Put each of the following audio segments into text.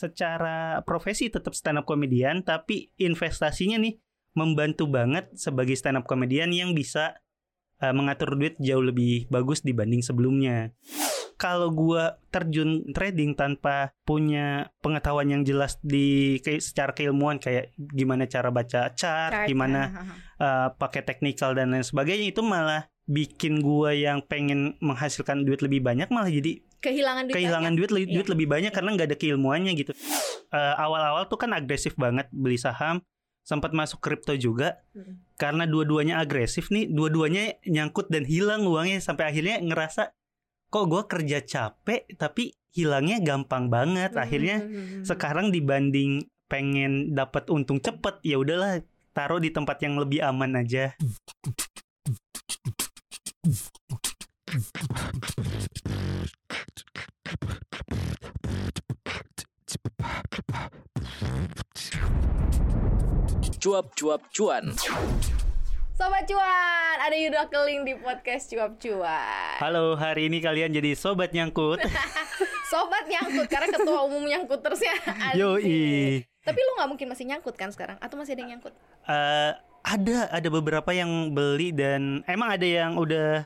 secara profesi tetap stand up comedian tapi investasinya nih membantu banget sebagai stand up comedian yang bisa uh, mengatur duit jauh lebih bagus dibanding sebelumnya. Kalau gua terjun trading tanpa punya pengetahuan yang jelas di ke, secara keilmuan kayak gimana cara baca chart, Chart, gimana uh, pakai teknikal dan lain sebagainya itu malah bikin gua yang pengen menghasilkan duit lebih banyak malah jadi kehilangan duit kehilangan duit li- duit Iya. lebih banyak karena nggak ada keilmuannya gitu. Eh, awal-awal tuh kan agresif banget beli saham, sempat masuk kripto juga. Mm. Karena dua-duanya agresif nih, dua-duanya nyangkut dan hilang uangnya sampai akhirnya ngerasa kok gua kerja capek tapi hilangnya gampang banget. Akhirnya Hmm. sekarang dibanding pengen dapat untung cepet ya udahlah taruh di tempat yang lebih aman aja. Cuap-cuap cuan. Sobat cuan, ada Yuda Keling di podcast cuap cuan. Halo, hari ini kalian jadi sobat nyangkut. Sobat nyangkut karena ketua umum nyangkut terus ya. Asik. Yoi. Tapi lu nggak mungkin masih nyangkut kan sekarang? Atau masih ada yang nyangkut? Eh, ada ada beberapa yang beli dan emang ada yang udah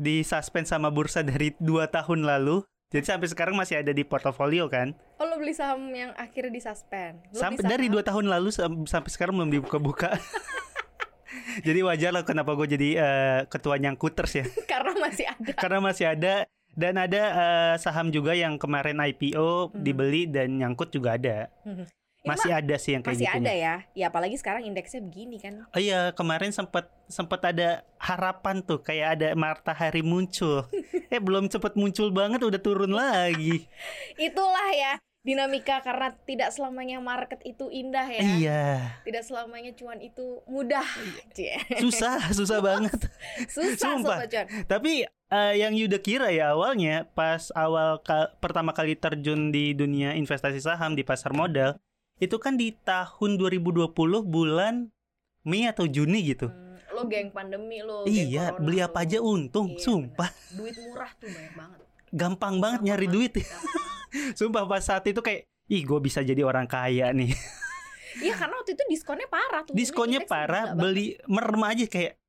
di suspend sama bursa dari dua tahun lalu. Jadi sampai sekarang masih ada di portofolio kan. Oh lu beli saham yang akhirnya disuspend. Lu Sampai dari saham- dua tahun lalu sam- sampai sekarang belum dibuka-buka. jadi wajar lah kenapa gue jadi eh, ketua nyangkuters ya. karena masih ada. Karena masih ada dan ada eh, saham juga yang kemarin IPO Mhm. dibeli dan nyangkut juga ada. Mhm. Ini Masih mah ada sih yang kayak masih gitu. ada ya. Ya apalagi sekarang indeksnya begini kan. Oh iya, kemarin sempat sempat ada harapan tuh kayak ada matahari muncul. eh belum cepet muncul banget udah turun lagi. Itulah ya dinamika karena tidak selamanya market itu indah ya. Iya, Tidak selamanya cuan itu mudah. Cie. susah, susah banget. Susah Sumpah. sobat cuan. Tapi eh, yang Yuda kira ya awalnya pas awal ka- pertama kali terjun di dunia investasi saham di pasar modal itu kan di tahun 2020 bulan Mei atau Juni gitu. Hmm, lo geng pandemi lo. geng Iya, corona beli lo. apa aja untung, Iya, sumpah. bener. Duit murah tuh banyak banget. Gampang banget nyari Gampang duit. banget. Gampang. Sumpah pas saat itu kayak ih gue bisa jadi orang kaya nih. Iya karena waktu itu diskonnya parah tuh. Diskonnya parah, beli merem aja kayak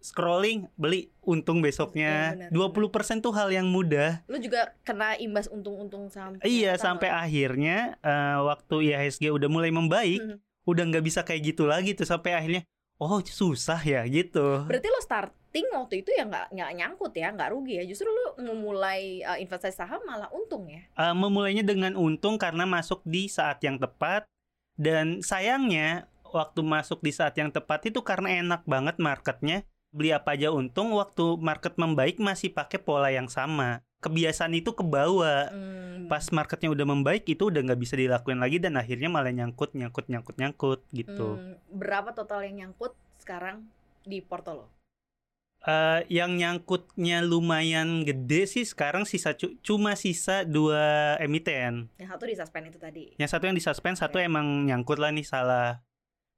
scrolling, beli untung besoknya. Iya, benar, 20% tuh hal yang mudah. Lu juga kena imbas untung-untung sampai. Iya, sampai akhirnya eh, waktu IHSG udah mulai membaik, Hmm. udah nggak bisa kayak gitu lagi tuh sampai akhirnya oh susah ya gitu. Berarti lo starting waktu itu ya nggak nggak nyangkut ya, nggak rugi ya. Justru lu memulai uh, investasi saham malah untung ya. Eh, memulainya dengan untung karena masuk di saat yang tepat dan sayangnya waktu masuk di saat yang tepat itu karena enak banget marketnya beli apa aja untung waktu market membaik masih pakai pola yang sama kebiasaan itu kebawa Hmm. pas marketnya udah membaik itu udah nggak bisa dilakuin lagi dan akhirnya malah nyangkut nyangkut nyangkut nyangkut gitu Hmm, berapa total yang nyangkut sekarang di porto lo? Eh, yang nyangkutnya lumayan gede sih sekarang sisa cu- cuma sisa dua emiten Yang satu di suspend itu tadi. Yang satu yang disuspend, satu Oke. emang nyangkut lah nih salah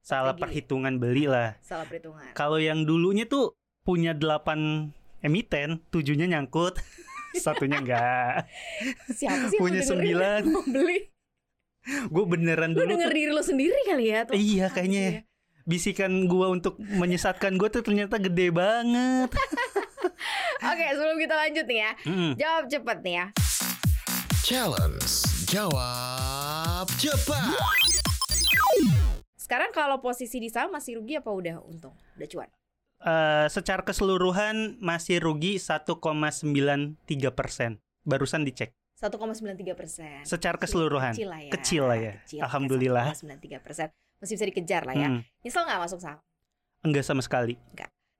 salah Strategi. perhitungan beli lah. Salah perhitungan. Kalau yang dulunya tuh punya 8 emiten, tujuhnya nyangkut, satunya enggak. Siapa sih yang Punya sembilan. mau beli? Gue beneran Lu dulu denger tuh, diri lo sendiri kali ya? Atau Iya, kayaknya. ya? bisikan gua untuk menyesatkan gue tuh ternyata gede banget. Oke, sebelum kita lanjut nih ya. Mm. Jawab cepet nih ya. Challenge. Jawab cepat. Sekarang kalau posisi di saham masih rugi apa udah untung? Udah cuan? Eh, secara keseluruhan masih rugi 1,93 persen. Barusan dicek. 1,93 persen. Secara keseluruhan. Kecil lah ya. Kecil lah ya. Alhamdulillah. 1,93 persen. Masih bisa dikejar lah ya. Hmm, Nyesel nggak masuk saham? enggak sama sekali.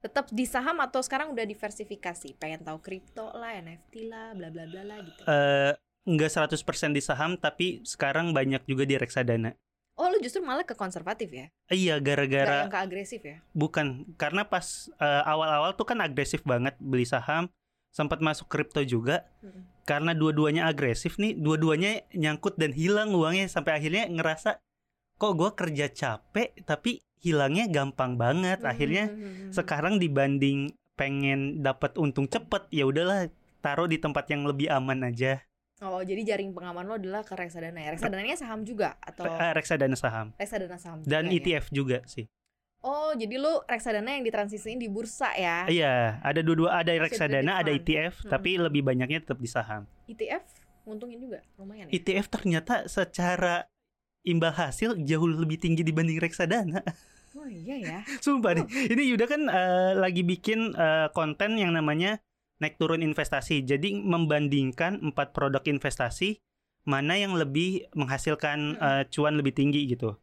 Tetap di saham atau sekarang udah diversifikasi? Pengen tahu kripto lah, NFT lah, bla bla bla lah gitu. eh enggak 100% di saham tapi sekarang banyak juga di reksadana. Oh, lu justru malah ke konservatif ya? Iya Gak gara-gara yang ke agresif ya? bukan karena pas eh, awal-awal tuh kan agresif banget beli saham, sempat masuk kripto juga Mm-mm. karena dua-duanya agresif nih, dua-duanya nyangkut dan hilang uangnya sampai akhirnya ngerasa kok gua kerja capek tapi hilangnya gampang banget. Akhirnya Hmm. sekarang dibanding pengen dapat untung cepet ya udahlah taruh di tempat yang lebih aman aja. Oh, jadi jaring pengaman lo adalah ke reksadana ya. Reksadananya saham juga atau Eh, reksadana saham reksadana saham dan juga ya? ETF juga sih. Oh, jadi lu reksadana yang ditransisiin di bursa ya. Iya, ada dua-dua, ada reksadana, ada. ETF, Mm-mm. tapi lebih banyaknya tetap di saham. ETF nguntungin juga, lumayan ya. ETF ternyata secara imbal hasil jauh lebih tinggi dibanding reksadana. Oh iya ya. Sumpah nih. Ini Yuda kan eh, lagi bikin eh, konten yang namanya naik turun investasi. Jadi membandingkan empat produk investasi mana yang lebih menghasilkan eh, cuan lebih tinggi gitu.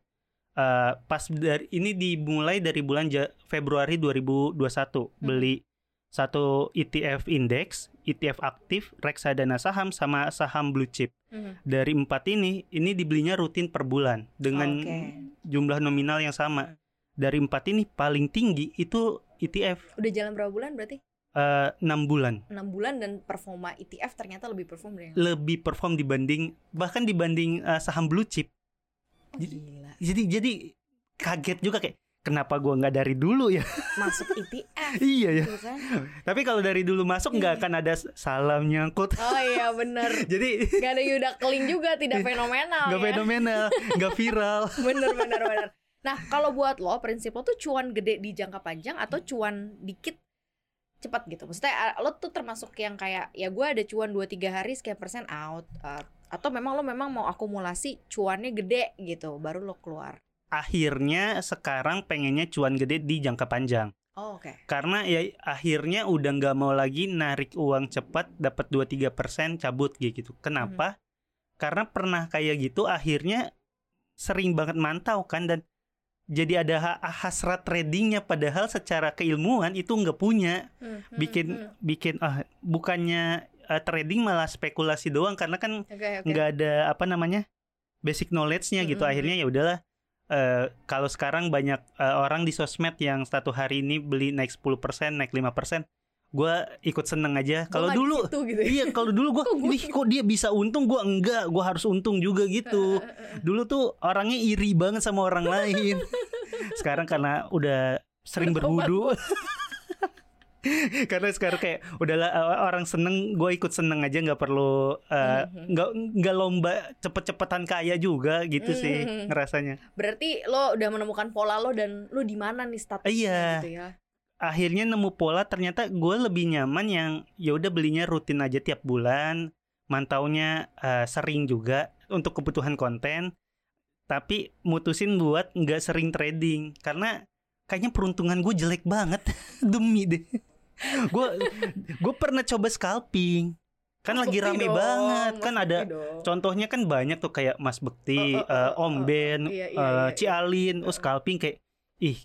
Eh, pas dari ini dimulai dari bulan Ja- Februari 2021 beli satu ETF indeks, ETF aktif, reksadana saham sama saham blue chip. Mhm. Dari empat ini, ini dibelinya rutin per bulan dengan Oke. jumlah nominal yang sama. Dari empat ini paling tinggi itu ETF Udah jalan berapa bulan berarti? Eh, enam bulan 6 bulan dan performa ETF ternyata lebih perform dari lebih perform dibanding bahkan dibanding eh, saham blue chip. Oh, gila. Jadi jadi kaget juga kayak kenapa gua nggak dari dulu ya? Masuk ETF iya ya. gitu kan. Tapi kalau dari dulu masuk nggak akan ada salam nyangkut. Oh iya bener Jadi Gak ada Yuda Keling juga tidak fenomenal nggak ya. fenomenal, nggak viral. Bener bener bener. Nah kalau buat lo prinsip lo tuh cuan gede di jangka panjang atau cuan dikit cepat gitu. Maksudnya lo tuh termasuk yang kayak ya gue ada cuan 2-3 hari sekian persen out uh, atau memang lo memang mau akumulasi cuannya gede gitu baru lo keluar. Akhirnya sekarang pengennya cuan gede di jangka panjang. Oh, oke. Karena ya akhirnya udah nggak mau lagi narik uang cepat dapat 2-3% cabut gitu. Kenapa? Karena pernah kayak gitu akhirnya sering banget mantau kan dan jadi ada ha- hasrat tradingnya padahal secara keilmuan itu nggak punya Hmm, hmm, bikin hmm. bikin ah bukannya eh, trading malah spekulasi doang karena kan Oke oke. nggak ada apa namanya basic knowledge-nya gitu Mm-mm. akhirnya ya udahlah eh, kalau sekarang banyak eh, orang di sosmed yang satu hari ini beli naik 10% naik 5% gue ikut seneng aja kalau dulu gitu ya. iya kalau dulu gue ini kok dia bisa untung gue enggak gue harus untung juga gitu dulu tuh orangnya iri banget sama orang lain sekarang karena udah sering berwudu karena sekarang kayak udahlah eh, orang seneng gue ikut seneng aja nggak perlu eh, Mhm. nggak nggak lomba cepet-cepetan kaya juga gitu sih Mhm. ngerasanya Berarti lo udah menemukan pola lo dan lo di mana nih statusnya Iya. gitu ya. Akhirnya nemu pola ternyata gue lebih nyaman yang ya udah belinya rutin aja tiap bulan mantaunya eh, sering juga untuk kebutuhan konten tapi mutusin buat nggak sering trading karena kayaknya peruntungan gue jelek banget demi deh gue gue pernah coba scalping kan Mas lagi Bekti rame dong, banget Mas kan Bekti ada dong. contohnya kan banyak tuh kayak Mas Bekti, Oh, oh, oh, oh, Om oh, Ben, Iya, iya, eh, iya, iya. Cialin, oh Heeh. scalping kayak ih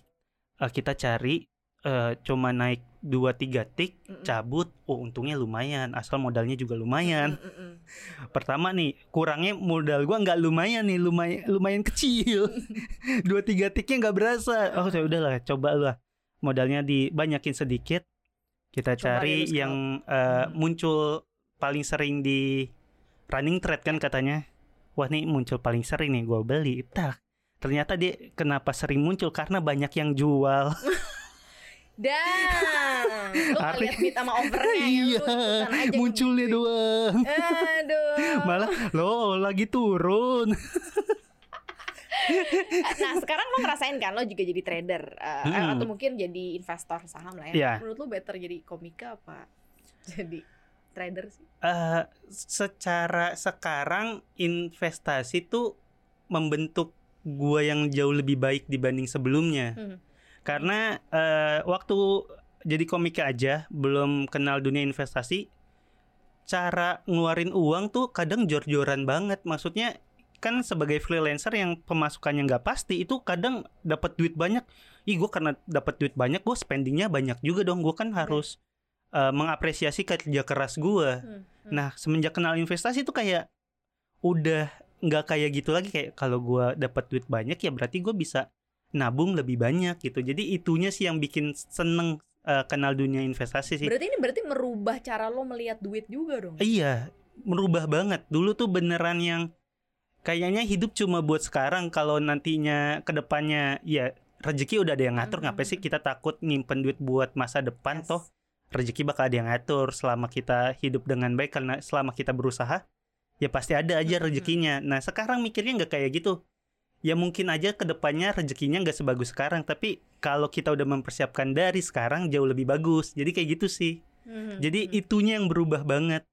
eh, kita cari eh, cuma naik 2 3 tik cabut oh untungnya lumayan asal modalnya juga lumayan. Mm, mm, mm. pertama nih kurangnya modal gua nggak lumayan nih lumayan lumayan kecil. 2 3 tiknya nggak berasa. Oh saya udahlah coba lah. Modalnya dibanyakin sedikit. Kita Coba cari scalp. yang Hmm. muncul paling sering di running trade kan katanya. Wah nih muncul paling sering nih gua beli. Tak ternyata dia kenapa sering muncul? Karena banyak yang jual Dan lu Arti- lihat sama overnya ikutan aja Iya, munculnya ngebid. doang Aduh. malah lo lagi turun Nah sekarang lo ngerasain kan lo juga jadi trader eh, Hmm. atau mungkin jadi investor saham lah ya. Iya. Menurut lo better jadi komika apa jadi trader sih? Eh, secara sekarang investasi tuh membentuk gua yang jauh lebih baik dibanding sebelumnya Hmm. Karena eh, waktu jadi komika aja belum kenal dunia investasi cara ngeluarin uang tuh kadang jor-joran banget maksudnya kan sebagai freelancer yang pemasukannya nggak pasti itu kadang dapat duit banyak ih gue karena dapat duit banyak gue spendingnya banyak juga dong gue kan harus eh, mengapresiasi kerja keras gue Hmm. Hmm. Nah, semenjak kenal investasi itu kayak udah nggak kayak gitu lagi kayak kalau gua dapat duit banyak ya berarti gue bisa nabung lebih banyak gitu. Jadi itunya sih yang bikin seneng eh, kenal dunia investasi sih. Berarti ini berarti merubah cara lo melihat duit juga dong. Iya, merubah banget. Dulu tuh beneran yang kayaknya hidup cuma buat sekarang kalau nantinya ke depannya ya rezeki udah ada yang ngatur Mhm. ngapain sih kita takut nyimpen duit buat masa depan Yes. toh rezeki bakal ada yang ngatur selama kita hidup dengan baik karena selama kita berusaha ya pasti ada aja Mm-mm. rezekinya. Nah sekarang mikirnya nggak kayak gitu. Ya mungkin aja ke depannya rezekinya nggak sebagus sekarang, tapi kalau kita udah mempersiapkan dari sekarang jauh lebih bagus. Jadi kayak gitu sih. Mhm, Jadi mhm, itunya yang berubah banget.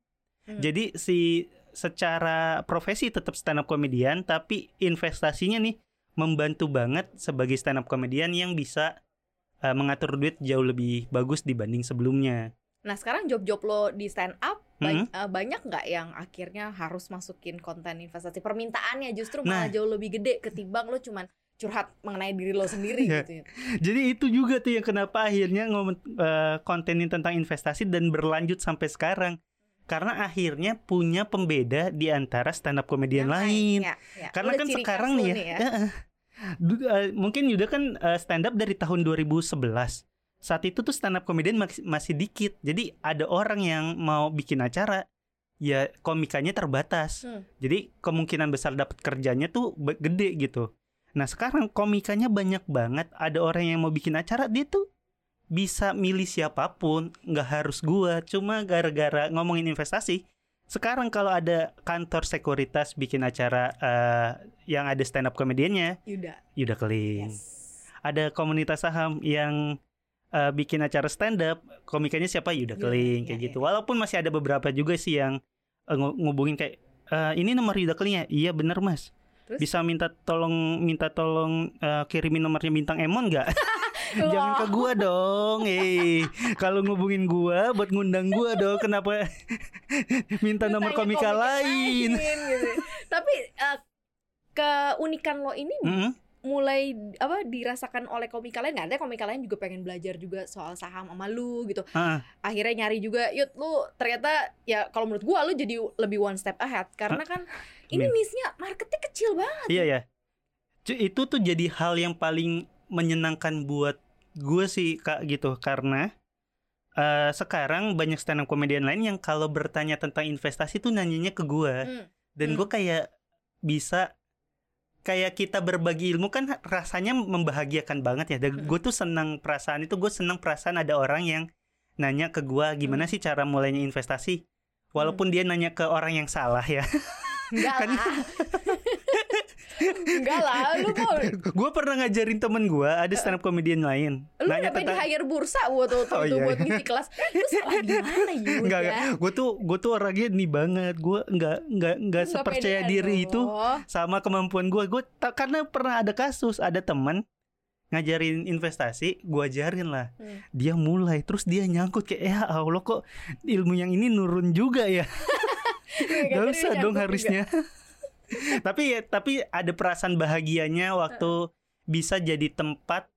mhm. Jadi si secara profesi tetap stand up komedian, tapi investasinya nih membantu banget sebagai stand up komedian yang bisa eh, mengatur duit jauh lebih bagus dibanding sebelumnya. Nah sekarang job-job lo di stand up ba- Mhm. eh, banyak nggak yang akhirnya harus masukin konten investasi permintaannya justru Nah. malah jauh lebih gede ketimbang lo cuman curhat mengenai diri lo sendiri Iya. gitu ya. Jadi itu juga tuh yang kenapa akhirnya ngomong eh, kontenin tentang investasi dan berlanjut sampai sekarang. Karena akhirnya punya pembeda di antara stand up komedian Yang lain. ya, ya. Karena Udah kan sekarang nih ya, eh, du- eh, mungkin Yuda kan eh, stand up dari tahun 2011. Saat itu tuh stand up komedian masih, dikit. Jadi ada orang yang mau bikin acara ya komikanya terbatas. Hmm. Jadi kemungkinan besar dapat kerjanya tuh gede gitu. Nah, sekarang komikanya banyak banget. Ada orang yang mau bikin acara dia tuh bisa milih siapa pun, nggak harus gua. Cuma gara-gara ngomongin investasi, sekarang kalau ada kantor sekuritas bikin acara eh, yang ada stand up komediannya, Yuda. Yuda Keling. Yes. Ada komunitas saham yang eh, bikin acara stand up, komikanya siapa Yuda Yuda, Keling iya, kayak iya. gitu. Walaupun masih ada beberapa juga sih yang ngu- ngubungin kayak "Eh, ini nomor Yuda Keling ya? Iya bener mas. Terus? Bisa minta tolong minta tolong eh, kirimin nomornya bintang Emon nggak? Jangan ke gua dong. Eh, kalau ngubungin gua buat ngundang gua dong. Kenapa minta nomor tanya komika lain? gitu. Tapi eh, keunikan lo ini Mm-mm. Mulai apa dirasakan oleh komika lain nggak? Ada komika lain juga pengen belajar juga soal saham sama lu gitu. Ah, akhirnya nyari juga yud lu ternyata ya kalau menurut gua lu jadi lebih one step ahead. Karena kan ini niche-nya marketnya kecil banget. Iya ya. Itu tuh jadi hal yang paling menyenangkan buat gue sih kak gitu. Karena eh, sekarang banyak stand up komedian lain yang kalau bertanya tentang investasi tuh nanyanya ke gue Hmm. dan Hmm. gue kayak bisa kayak kita berbagi ilmu kan rasanya membahagiakan banget ya. Dan Hmm. gue tuh senang perasaan itu gue senang perasaan ada orang yang nanya ke gue gimana Hmm. sih cara mulainya investasi. Walaupun dia nanya ke orang yang salah ya. enggak Kan- lah enggak lah lu mau gue pernah ngajarin temen gue ada stand up comedian lain lu nanya sampai di tentang hire bursa buat tuh, Oh, tuh iya, buat iya. ngisi kelas lu salah di mana Yuda Enggak, enggak. Gue tuh gue tuh orangnya nih banget. Gue enggak enggak enggak Lu sepercaya diri loh. itu sama kemampuan gue. Gue tak karena pernah ada kasus ada teman ngajarin investasi, gue ajarin lah. Hmm. Dia mulai terus dia nyangkut kayak ya Allah kok ilmu yang ini nurun juga ya. Gak usah dong juga. Tapi ya tapi ada perasaan bahagianya waktu bisa jadi tempat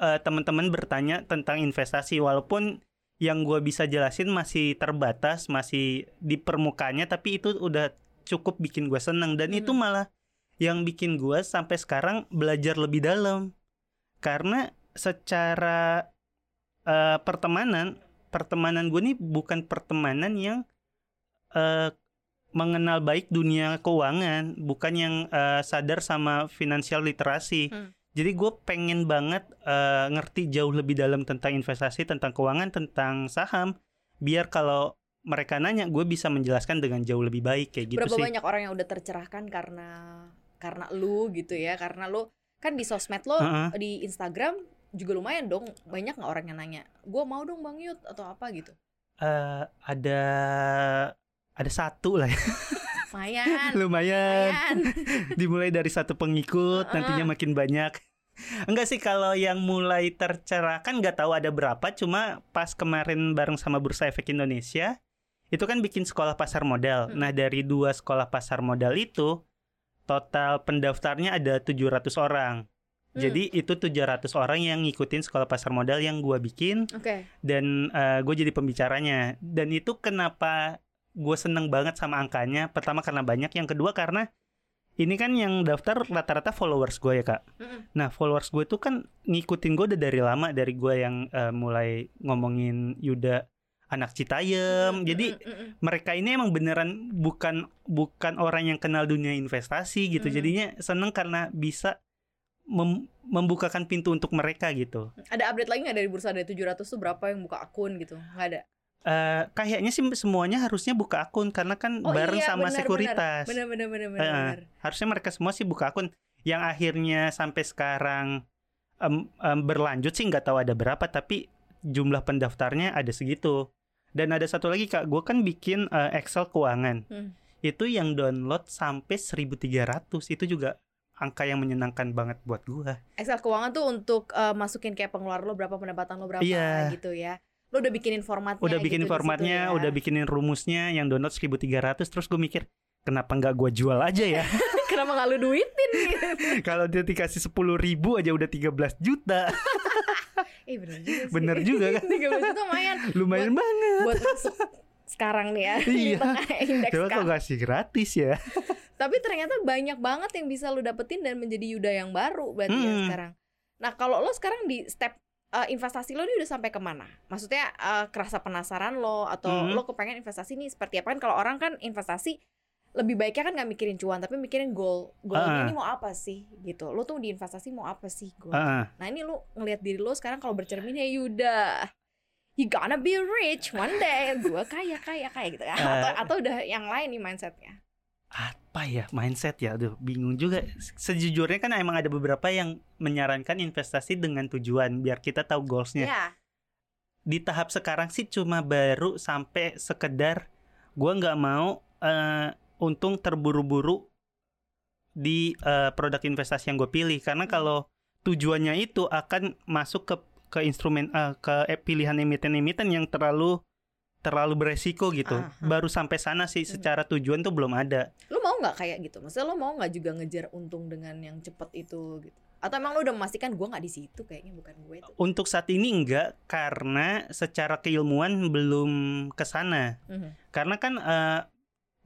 eh, teman-teman bertanya tentang investasi. Walaupun yang gue bisa jelasin masih terbatas masih di permukaannya tapi itu udah cukup bikin gue seneng. Dan Hmm. itu malah yang bikin gue sampai sekarang belajar lebih dalam. Karena secara eh, pertemanan pertemanan gue nih bukan pertemanan yang eh, mengenal baik dunia keuangan bukan yang eh, sadar sama financial literasi Hmm. jadi gue pengen banget eh, ngerti jauh lebih dalam tentang investasi tentang keuangan tentang saham biar kalau mereka nanya gue bisa menjelaskan dengan jauh lebih baik kayak gitu Berapa sih banyak orang yang udah tercerahkan karena karena lu gitu ya karena lu kan di sosmed lo Heeh. di Instagram juga lumayan dong banyak nggak orang yang nanya gue mau dong bang Yud atau apa gitu Eh, ada ada satu lah ya. lumayan. Lumayan. Lumayan. Dimulai dari satu pengikut nantinya makin banyak. Enggak sih kalau yang mulai tercerahkan nggak tahu ada berapa. Cuma pas kemarin bareng sama Bursa Efek Indonesia itu kan bikin sekolah pasar modal. Hmm. nah dari dua sekolah pasar modal itu total pendaftarnya ada 700 orang. Hmm. jadi itu 700 orang yang ngikutin sekolah pasar modal yang gua bikin. Oke. Dan gue jadi pembicaranya. Dan itu kenapa gue seneng banget sama angkanya. Pertama karena banyak yang kedua karena ini kan yang daftar rata-rata followers gue ya kak. Nah followers gue tuh kan ngikutin gue udah dari lama dari gue yang eh, mulai ngomongin Yuda anak Citayem jadi mereka ini emang beneran bukan bukan orang yang kenal dunia investasi gitu. Jadinya seneng karena bisa mem- membukakan pintu untuk mereka gitu. Ada update lagi nggak dari bursa? Ada 700 tuh berapa yang buka akun gitu? Nggak ada eh, kayaknya sih semuanya harusnya buka akun karena kan Oh bareng iya, sama benar, sekuritas. Bener bener bener bener. Eh, bener. Harusnya mereka semua sih buka akun. Yang akhirnya sampai sekarang em, em, berlanjut sih nggak tahu ada berapa tapi jumlah pendaftarnya ada segitu. Dan ada satu lagi kak, gue kan bikin eh, Excel keuangan. Hmm. Itu yang download sampai 1300 itu juga angka yang menyenangkan banget buat gue. Excel keuangan tuh untuk eh, masukin kayak pengeluaran lo berapa pendapatan lo berapa Iya. gitu ya. Lo udah bikinin formatnya Udah gitu bikin di situ formatnya, ya. udah bikinin rumusnya yang download 1300 terus gue mikir kenapa nggak gue jual aja ya? Kenapa gak lo duitin gitu. Kalau dia dikasih 10 ribu aja udah 13 juta, Eh bener juga sih. bener juga kan? 13 juta lumayan Lumayan banget. buat masuk sekarang nih ya di Iya. tengah indeks Coba kasih gratis ya? Tapi ternyata banyak banget yang bisa lo dapetin dan menjadi Yuda yang baru berarti ya Hmm. sekarang. Nah kalau lo sekarang di step eh, investasi lo ini udah sampai ke mana? Maksudnya eh, kerasa penasaran lo atau Hmm. lo kepengen investasi nih seperti apa kan? Kalau orang kan investasi lebih baiknya kan nggak mikirin cuan tapi mikirin goal. Goalnya Ah. ini mau apa sih gitu? Lo tuh di investasi mau apa sih goal? Heeh. Nah ini lo ngelihat diri lo sekarang kalau bercermin ya Yuda. You gonna be rich one day. Gue kaya kaya kaya gitu ya. Atau, Eh. atau udah yang lain nih mindsetnya. Apa ya mindset ya? Aduh bingung juga. Sejujurnya kan emang ada beberapa yang menyarankan investasi dengan tujuan biar kita tahu goalsnya. Ya. di tahap sekarang sih cuma baru sampai sekedar gua nggak mau eh, untung terburu-buru di eh, produk investasi yang gue pilih. Karena kalau tujuannya itu akan masuk ke ke instrumen eh, ke pilihan emiten-emiten yang terlalu terlalu beresiko gitu Aha. baru sampai sana sih secara tujuan tuh belum ada Lu mau nggak kayak gitu? Maksudnya lu mau nggak juga ngejar untung dengan yang cepet itu gitu? Atau emang lu udah memastikan gue nggak di situ kayaknya bukan gue itu? Untuk saat ini enggak karena secara keilmuan belum ke sana. Mhm. Karena kan eh,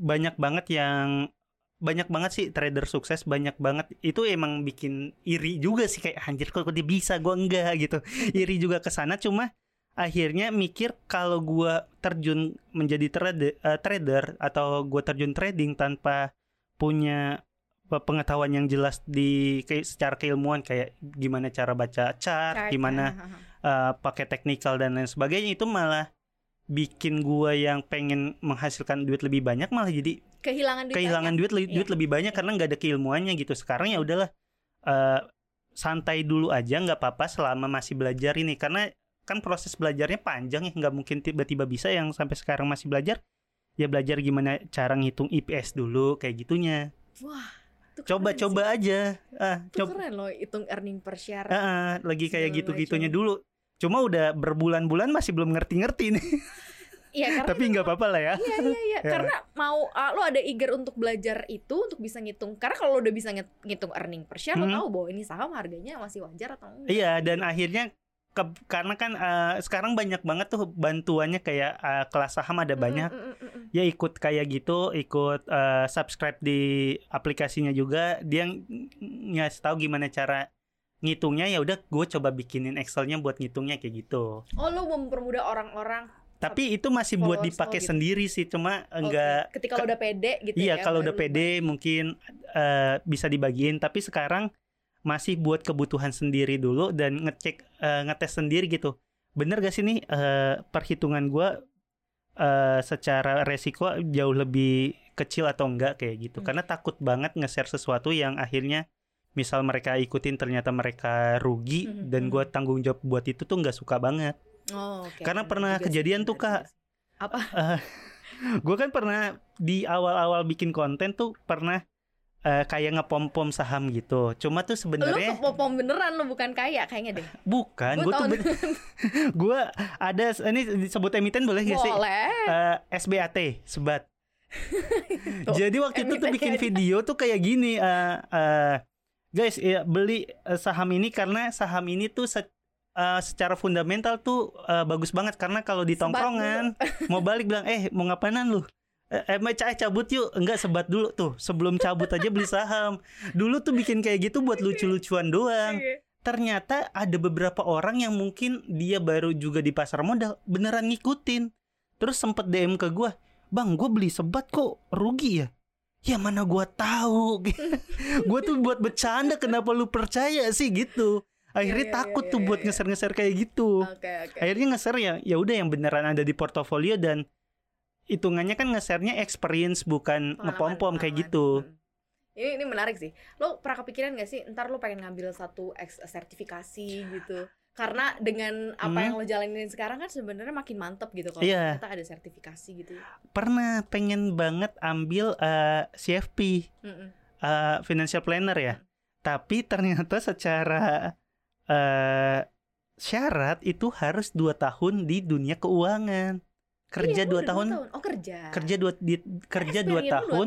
banyak banget yang banyak banget sih trader sukses banyak banget itu emang bikin iri juga sih kayak anjir kok dia bisa gua enggak gitu. iri juga ke sana cuma akhirnya mikir kalau gua terjun menjadi trader, eh, trader atau gua terjun trading tanpa punya pe- pengetahuan yang jelas di kayak secara keilmuan kayak gimana cara baca chart, Chart, gimana uh, pakai teknikal dan lain sebagainya itu malah bikin gua yang pengen menghasilkan duit lebih banyak malah jadi kehilangan duit kehilangan banyak. duit li- Iya. duit lebih banyak karena nggak ada keilmuannya gitu sekarang ya udahlah uh, santai dulu aja nggak apa-apa selama masih belajar ini karena kan proses belajarnya panjang ya nggak mungkin tiba-tiba bisa yang sampai sekarang masih belajar ya belajar gimana cara ngitung IPS dulu kayak gitunya Wah, coba-coba sih. aja ah Itu coba keren loh hitung earning per share. Ah, ah, lagi kayak gitu-gitunya dulu cuma udah berbulan-bulan masih belum ngerti-ngerti nih Iya karena tapi nggak apa-apa lah ya Iya iya iya Ya. karena mau uh, lo ada eager untuk belajar itu untuk bisa ngitung karena kalau lo udah bisa ngit- ngitung earning per share lo Hmm. tahu bahwa ini saham harganya masih wajar atau enggak. Iya dan akhirnya ke- karena kan eh, sekarang banyak banget tuh bantuannya kayak eh, kelas saham ada banyak mm, mm, mm, mm. ya ikut kayak gitu ikut eh, subscribe di aplikasinya juga dia ng- ngasih tahu gimana cara ngitungnya ya udah gue coba bikinin Excelnya buat ngitungnya kayak gitu Oh lo mempermudah orang-orang tapi itu masih buat dipakai gitu. sendiri sih cuma Oke, enggak ketika lo udah pede gitu iya ya. kalau udah baru lo- pede mungkin eh, bisa dibagiin tapi sekarang masih buat kebutuhan sendiri dulu dan ngecek eh, ngetes sendiri gitu bener gak sih nih eh, perhitungan gua eh, secara resiko jauh lebih kecil atau enggak kayak gitu Hmm. karena takut banget nge-share sesuatu yang akhirnya misal mereka ikutin ternyata mereka rugi Mhm, dan mhm. gua tanggung jawab buat itu tuh nggak suka banget Oh, oke. Karena pernah kejadian tuh, Kak. Apa? gue kan pernah di awal-awal bikin konten tuh pernah eh, kayak ngepom-pom saham gitu. Cuma tuh sebenarnya kepopom beneran lo bukan kaya kayaknya deh. bukan. Gua Gue tuh gue ada ini disebut emiten boleh gak sih? Boleh. Eh, SBAT, sebat. Tuh, Jadi waktu itu tuh bikin aja. video tuh kayak gini, eh, eh, guys, ya, beli eh, saham ini karena saham ini tuh se- eh, secara fundamental tuh eh, bagus banget karena kalau di Sebat tongkrongan mau balik bilang, eh mau ngapain lu? Eh, eh Cah, cabut yuk. Enggak sebat dulu tuh. Sebelum cabut aja beli saham. Dulu tuh bikin kayak gitu buat lucu-lucuan doang. Oke. ternyata ada beberapa orang yang mungkin dia baru juga di pasar modal beneran ngikutin. Terus sempet DM ke gua bang gue beli sebat kok rugi ya? Ya mana gua tahu. Gua tuh buat bercanda kenapa lu percaya sih? Gitu. Akhirnya Iya, iya, takut iya, tuh iya, buat iya. ngeser-ngeser kayak gitu. Oke oke. akhirnya ngeser ya ya udah yang beneran ada di portofolio dan hitungannya kan ngesernya experience bukan ngepom-pom kayak gitu Hmm. Ini ini menarik sih. Lo pernah kepikiran gak sih ntar lo pengen ngambil satu sertifikasi gitu? Karena dengan apa Hmm. yang lo jalanin sekarang kan sebenarnya makin mantep gitu kalau Iya. ternyata ada sertifikasi gitu. pernah pengen banget ambil eh, CFP Mm-mm. eh, financial planner ya tapi ternyata secara eh, syarat itu harus dua tahun di dunia keuangan kerja Iya, lo dua tahun, Oh kerja. kerja dua di, kerja dua Experience lo tahun,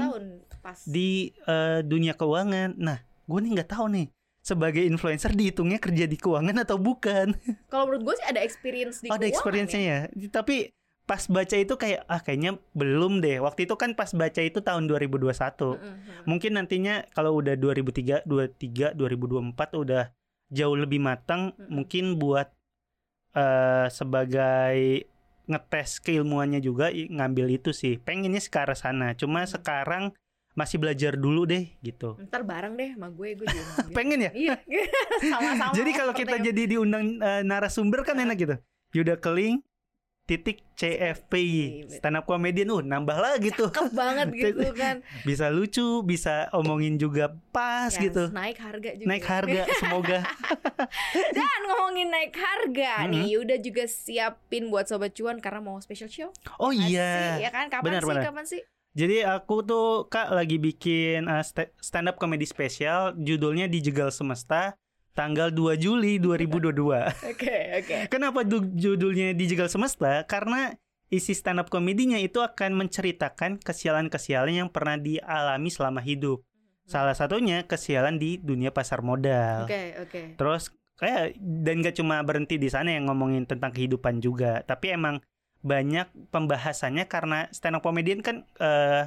pas. di eh, dunia keuangan nah gue nih nggak tahu nih sebagai influencer dihitungnya kerja di keuangan atau bukan Kalau menurut gue sih ada experience di ada keuangan experience-nya ya. Tapi pas baca itu kayak ah kayaknya belum deh. Waktu itu kan pas baca itu tahun 2021. Mm-mm. Mungkin nantinya kalau udah 2003, 23, 2024 udah jauh lebih matang Mm-mm. mungkin buat eh sebagai ngetes keilmuannya juga ngambil itu sih. Pengennya arah sana. Cuma Hmm. sekarang masih belajar dulu deh gitu. Ntar bareng deh sama gue, gue juga. Pengen ya? Iya, sama-sama. Jadi kalau kita jadi diundang eh, narasumber kan enak gitu. Yuda Keling titik CFP Iya, stand up comedian uh nambah lagi tuh Cakep banget gitu kan. bisa lucu bisa omongin juga pas Yes, gitu Naik harga juga. naik harga semoga Dan ngomongin naik harga Mm-mm. nih, udah juga siapin buat sobat cuan karena mau special show. oh iya sih? ya kan? Kapan Benar, sih? benar. Kapan sih? jadi aku tuh kak lagi bikin uh, sta- stand up comedy spesial judulnya dijegal semesta tanggal 2 Juli 2022 Oke, oke. Kenapa du- judulnya dijegal semesta? Karena isi stand up komedinya itu akan menceritakan kesialan-kesialan yang pernah dialami selama hidup. Salah satunya kesialan di dunia pasar modal. Oke, oke. Terus kayak dan gak cuma berhenti di sana yang ngomongin tentang kehidupan juga, tapi emang banyak pembahasannya karena stand up comedian kan eh,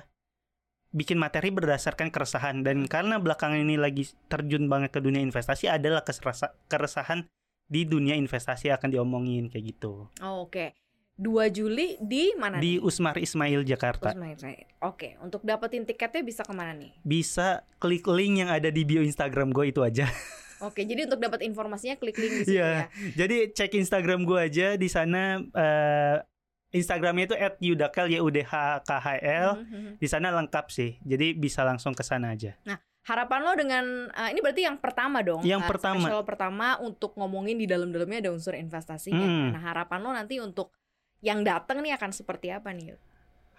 bikin materi berdasarkan keresahan dan karena belakangan ini lagi terjun banget ke dunia investasi adalah keserasa- keresahan di dunia investasi akan diomongin kayak gitu. Oh, oke. 2 Juli di mana Di nih? Usmar Ismail Jakarta. Usman Israel. Oke, untuk dapetin tiketnya bisa ke mana nih? Bisa klik link yang ada di bio Instagram gue itu aja. Oke, jadi untuk dapat informasinya klik link di Iya. ya. Jadi cek Instagram gue aja di sana eh, Instagramnya itu @yudakel y u d h k h l. Mhm. Di sana lengkap sih. Jadi bisa langsung ke sana aja. Harapan lo dengan eh, ini berarti yang pertama dong. Yang eh, pertama. Special pertama untuk ngomongin di dalam-dalamnya ada unsur investasinya. Hmm. Nah, harapan lo nanti untuk yang datang nih akan seperti apa nih?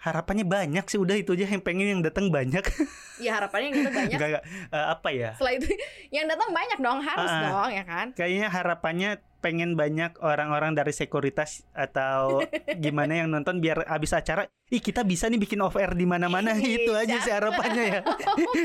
Harapannya banyak sih udah itu aja yang pengen yang datang banyak. Ya harapannya yang kita banyak. Enggak enggak. Eh, apa ya? Setelah itu yang datang banyak dong, harus ah. dong ya kan? Kayaknya harapannya pengen banyak orang-orang dari sekuritas atau gimana yang nonton biar abis acara, ih kita bisa nih bikin off air di mana-mana itu aja sih harapannya ya.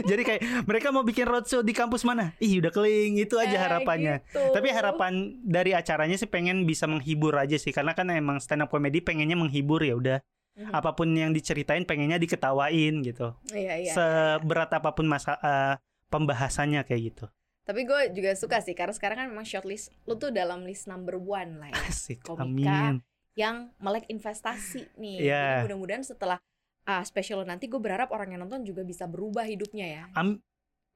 Jadi kayak mereka mau bikin roadshow di kampus mana? Ih udah keling itu aja Eh, harapannya. gitu. Tapi harapan dari acaranya sih pengen bisa menghibur aja sih karena kan emang stand up comedy pengennya menghibur ya udah Mhm. apa pun yang diceritain pengennya diketawain gitu. Iya, iya. Seberat apa pun masa eh, pembahasannya kayak gitu. Tapi gue juga suka sih karena sekarang kan memang shortlist lu tuh dalam list number one lah ya. Asik. Komika. Amin. yang melek investasi nih. Jadi mudah-mudahan setelah ah, special lo nanti gue berharap orang yang nonton juga bisa berubah hidupnya ya. Am-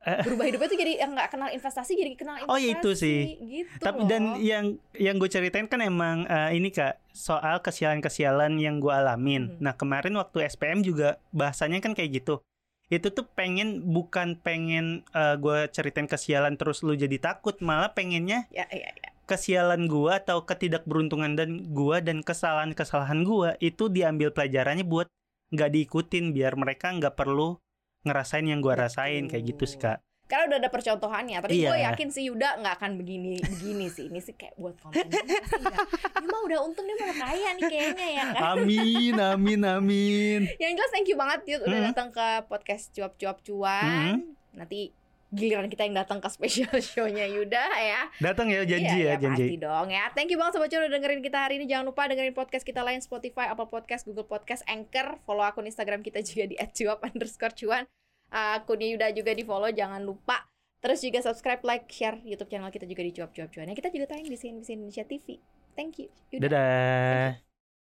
Berubah hidupnya tuh jadi yang nggak kenal investasi jadi kenal investasi. Oh, ya itu sih. Gitu Tapi loh. dan yang yang gue ceritain kan emang eh, ini kak soal kesialan-kesialan yang gue alamin. Hmm. Nah kemarin waktu SPM juga bahasanya kan kayak gitu. Itu tuh pengen bukan pengen gue ceritain kesialan terus lu jadi takut, malah pengennya ya ya ya. kesialan gue atau ketidakberuntungan dan gue dan kesalahan-kesalahan gue itu diambil pelajarannya buat nggak diikutin biar mereka nggak perlu ngerasain yang gue rasain kayak gitu sih kak. Karena udah ada percontohannya, tapi gue Iya. yakin sih Yuda nggak akan begini begini sih. Ini sih kayak buat konten. Ini mah udah untung dia mau kaya nih kayaknya ya kan. Amin, amin, amin. Yang jelas thank you banget Yud udah Hmm. datang ke podcast cuap-cuap cuan. Nanti giliran kita yang datang ke special show-nya Yuda ya. Datang ya janji Iya, ya, iya, Pasti janji. dong ya. Thank you banget Sobat Cuan udah dengerin kita hari ini. Jangan lupa dengerin podcast kita lain Spotify, Apple Podcast, Google Podcast, Anchor. Follow akun Instagram kita juga di @cuap underscore cuan. Akunnya Yuda juga di follow. Jangan lupa. Terus juga subscribe, like, share YouTube channel kita juga di cuap-cuap cuan. Ya, kita juga tayang di CNBC Indonesia TV. Thank you. Yuda. Dadah.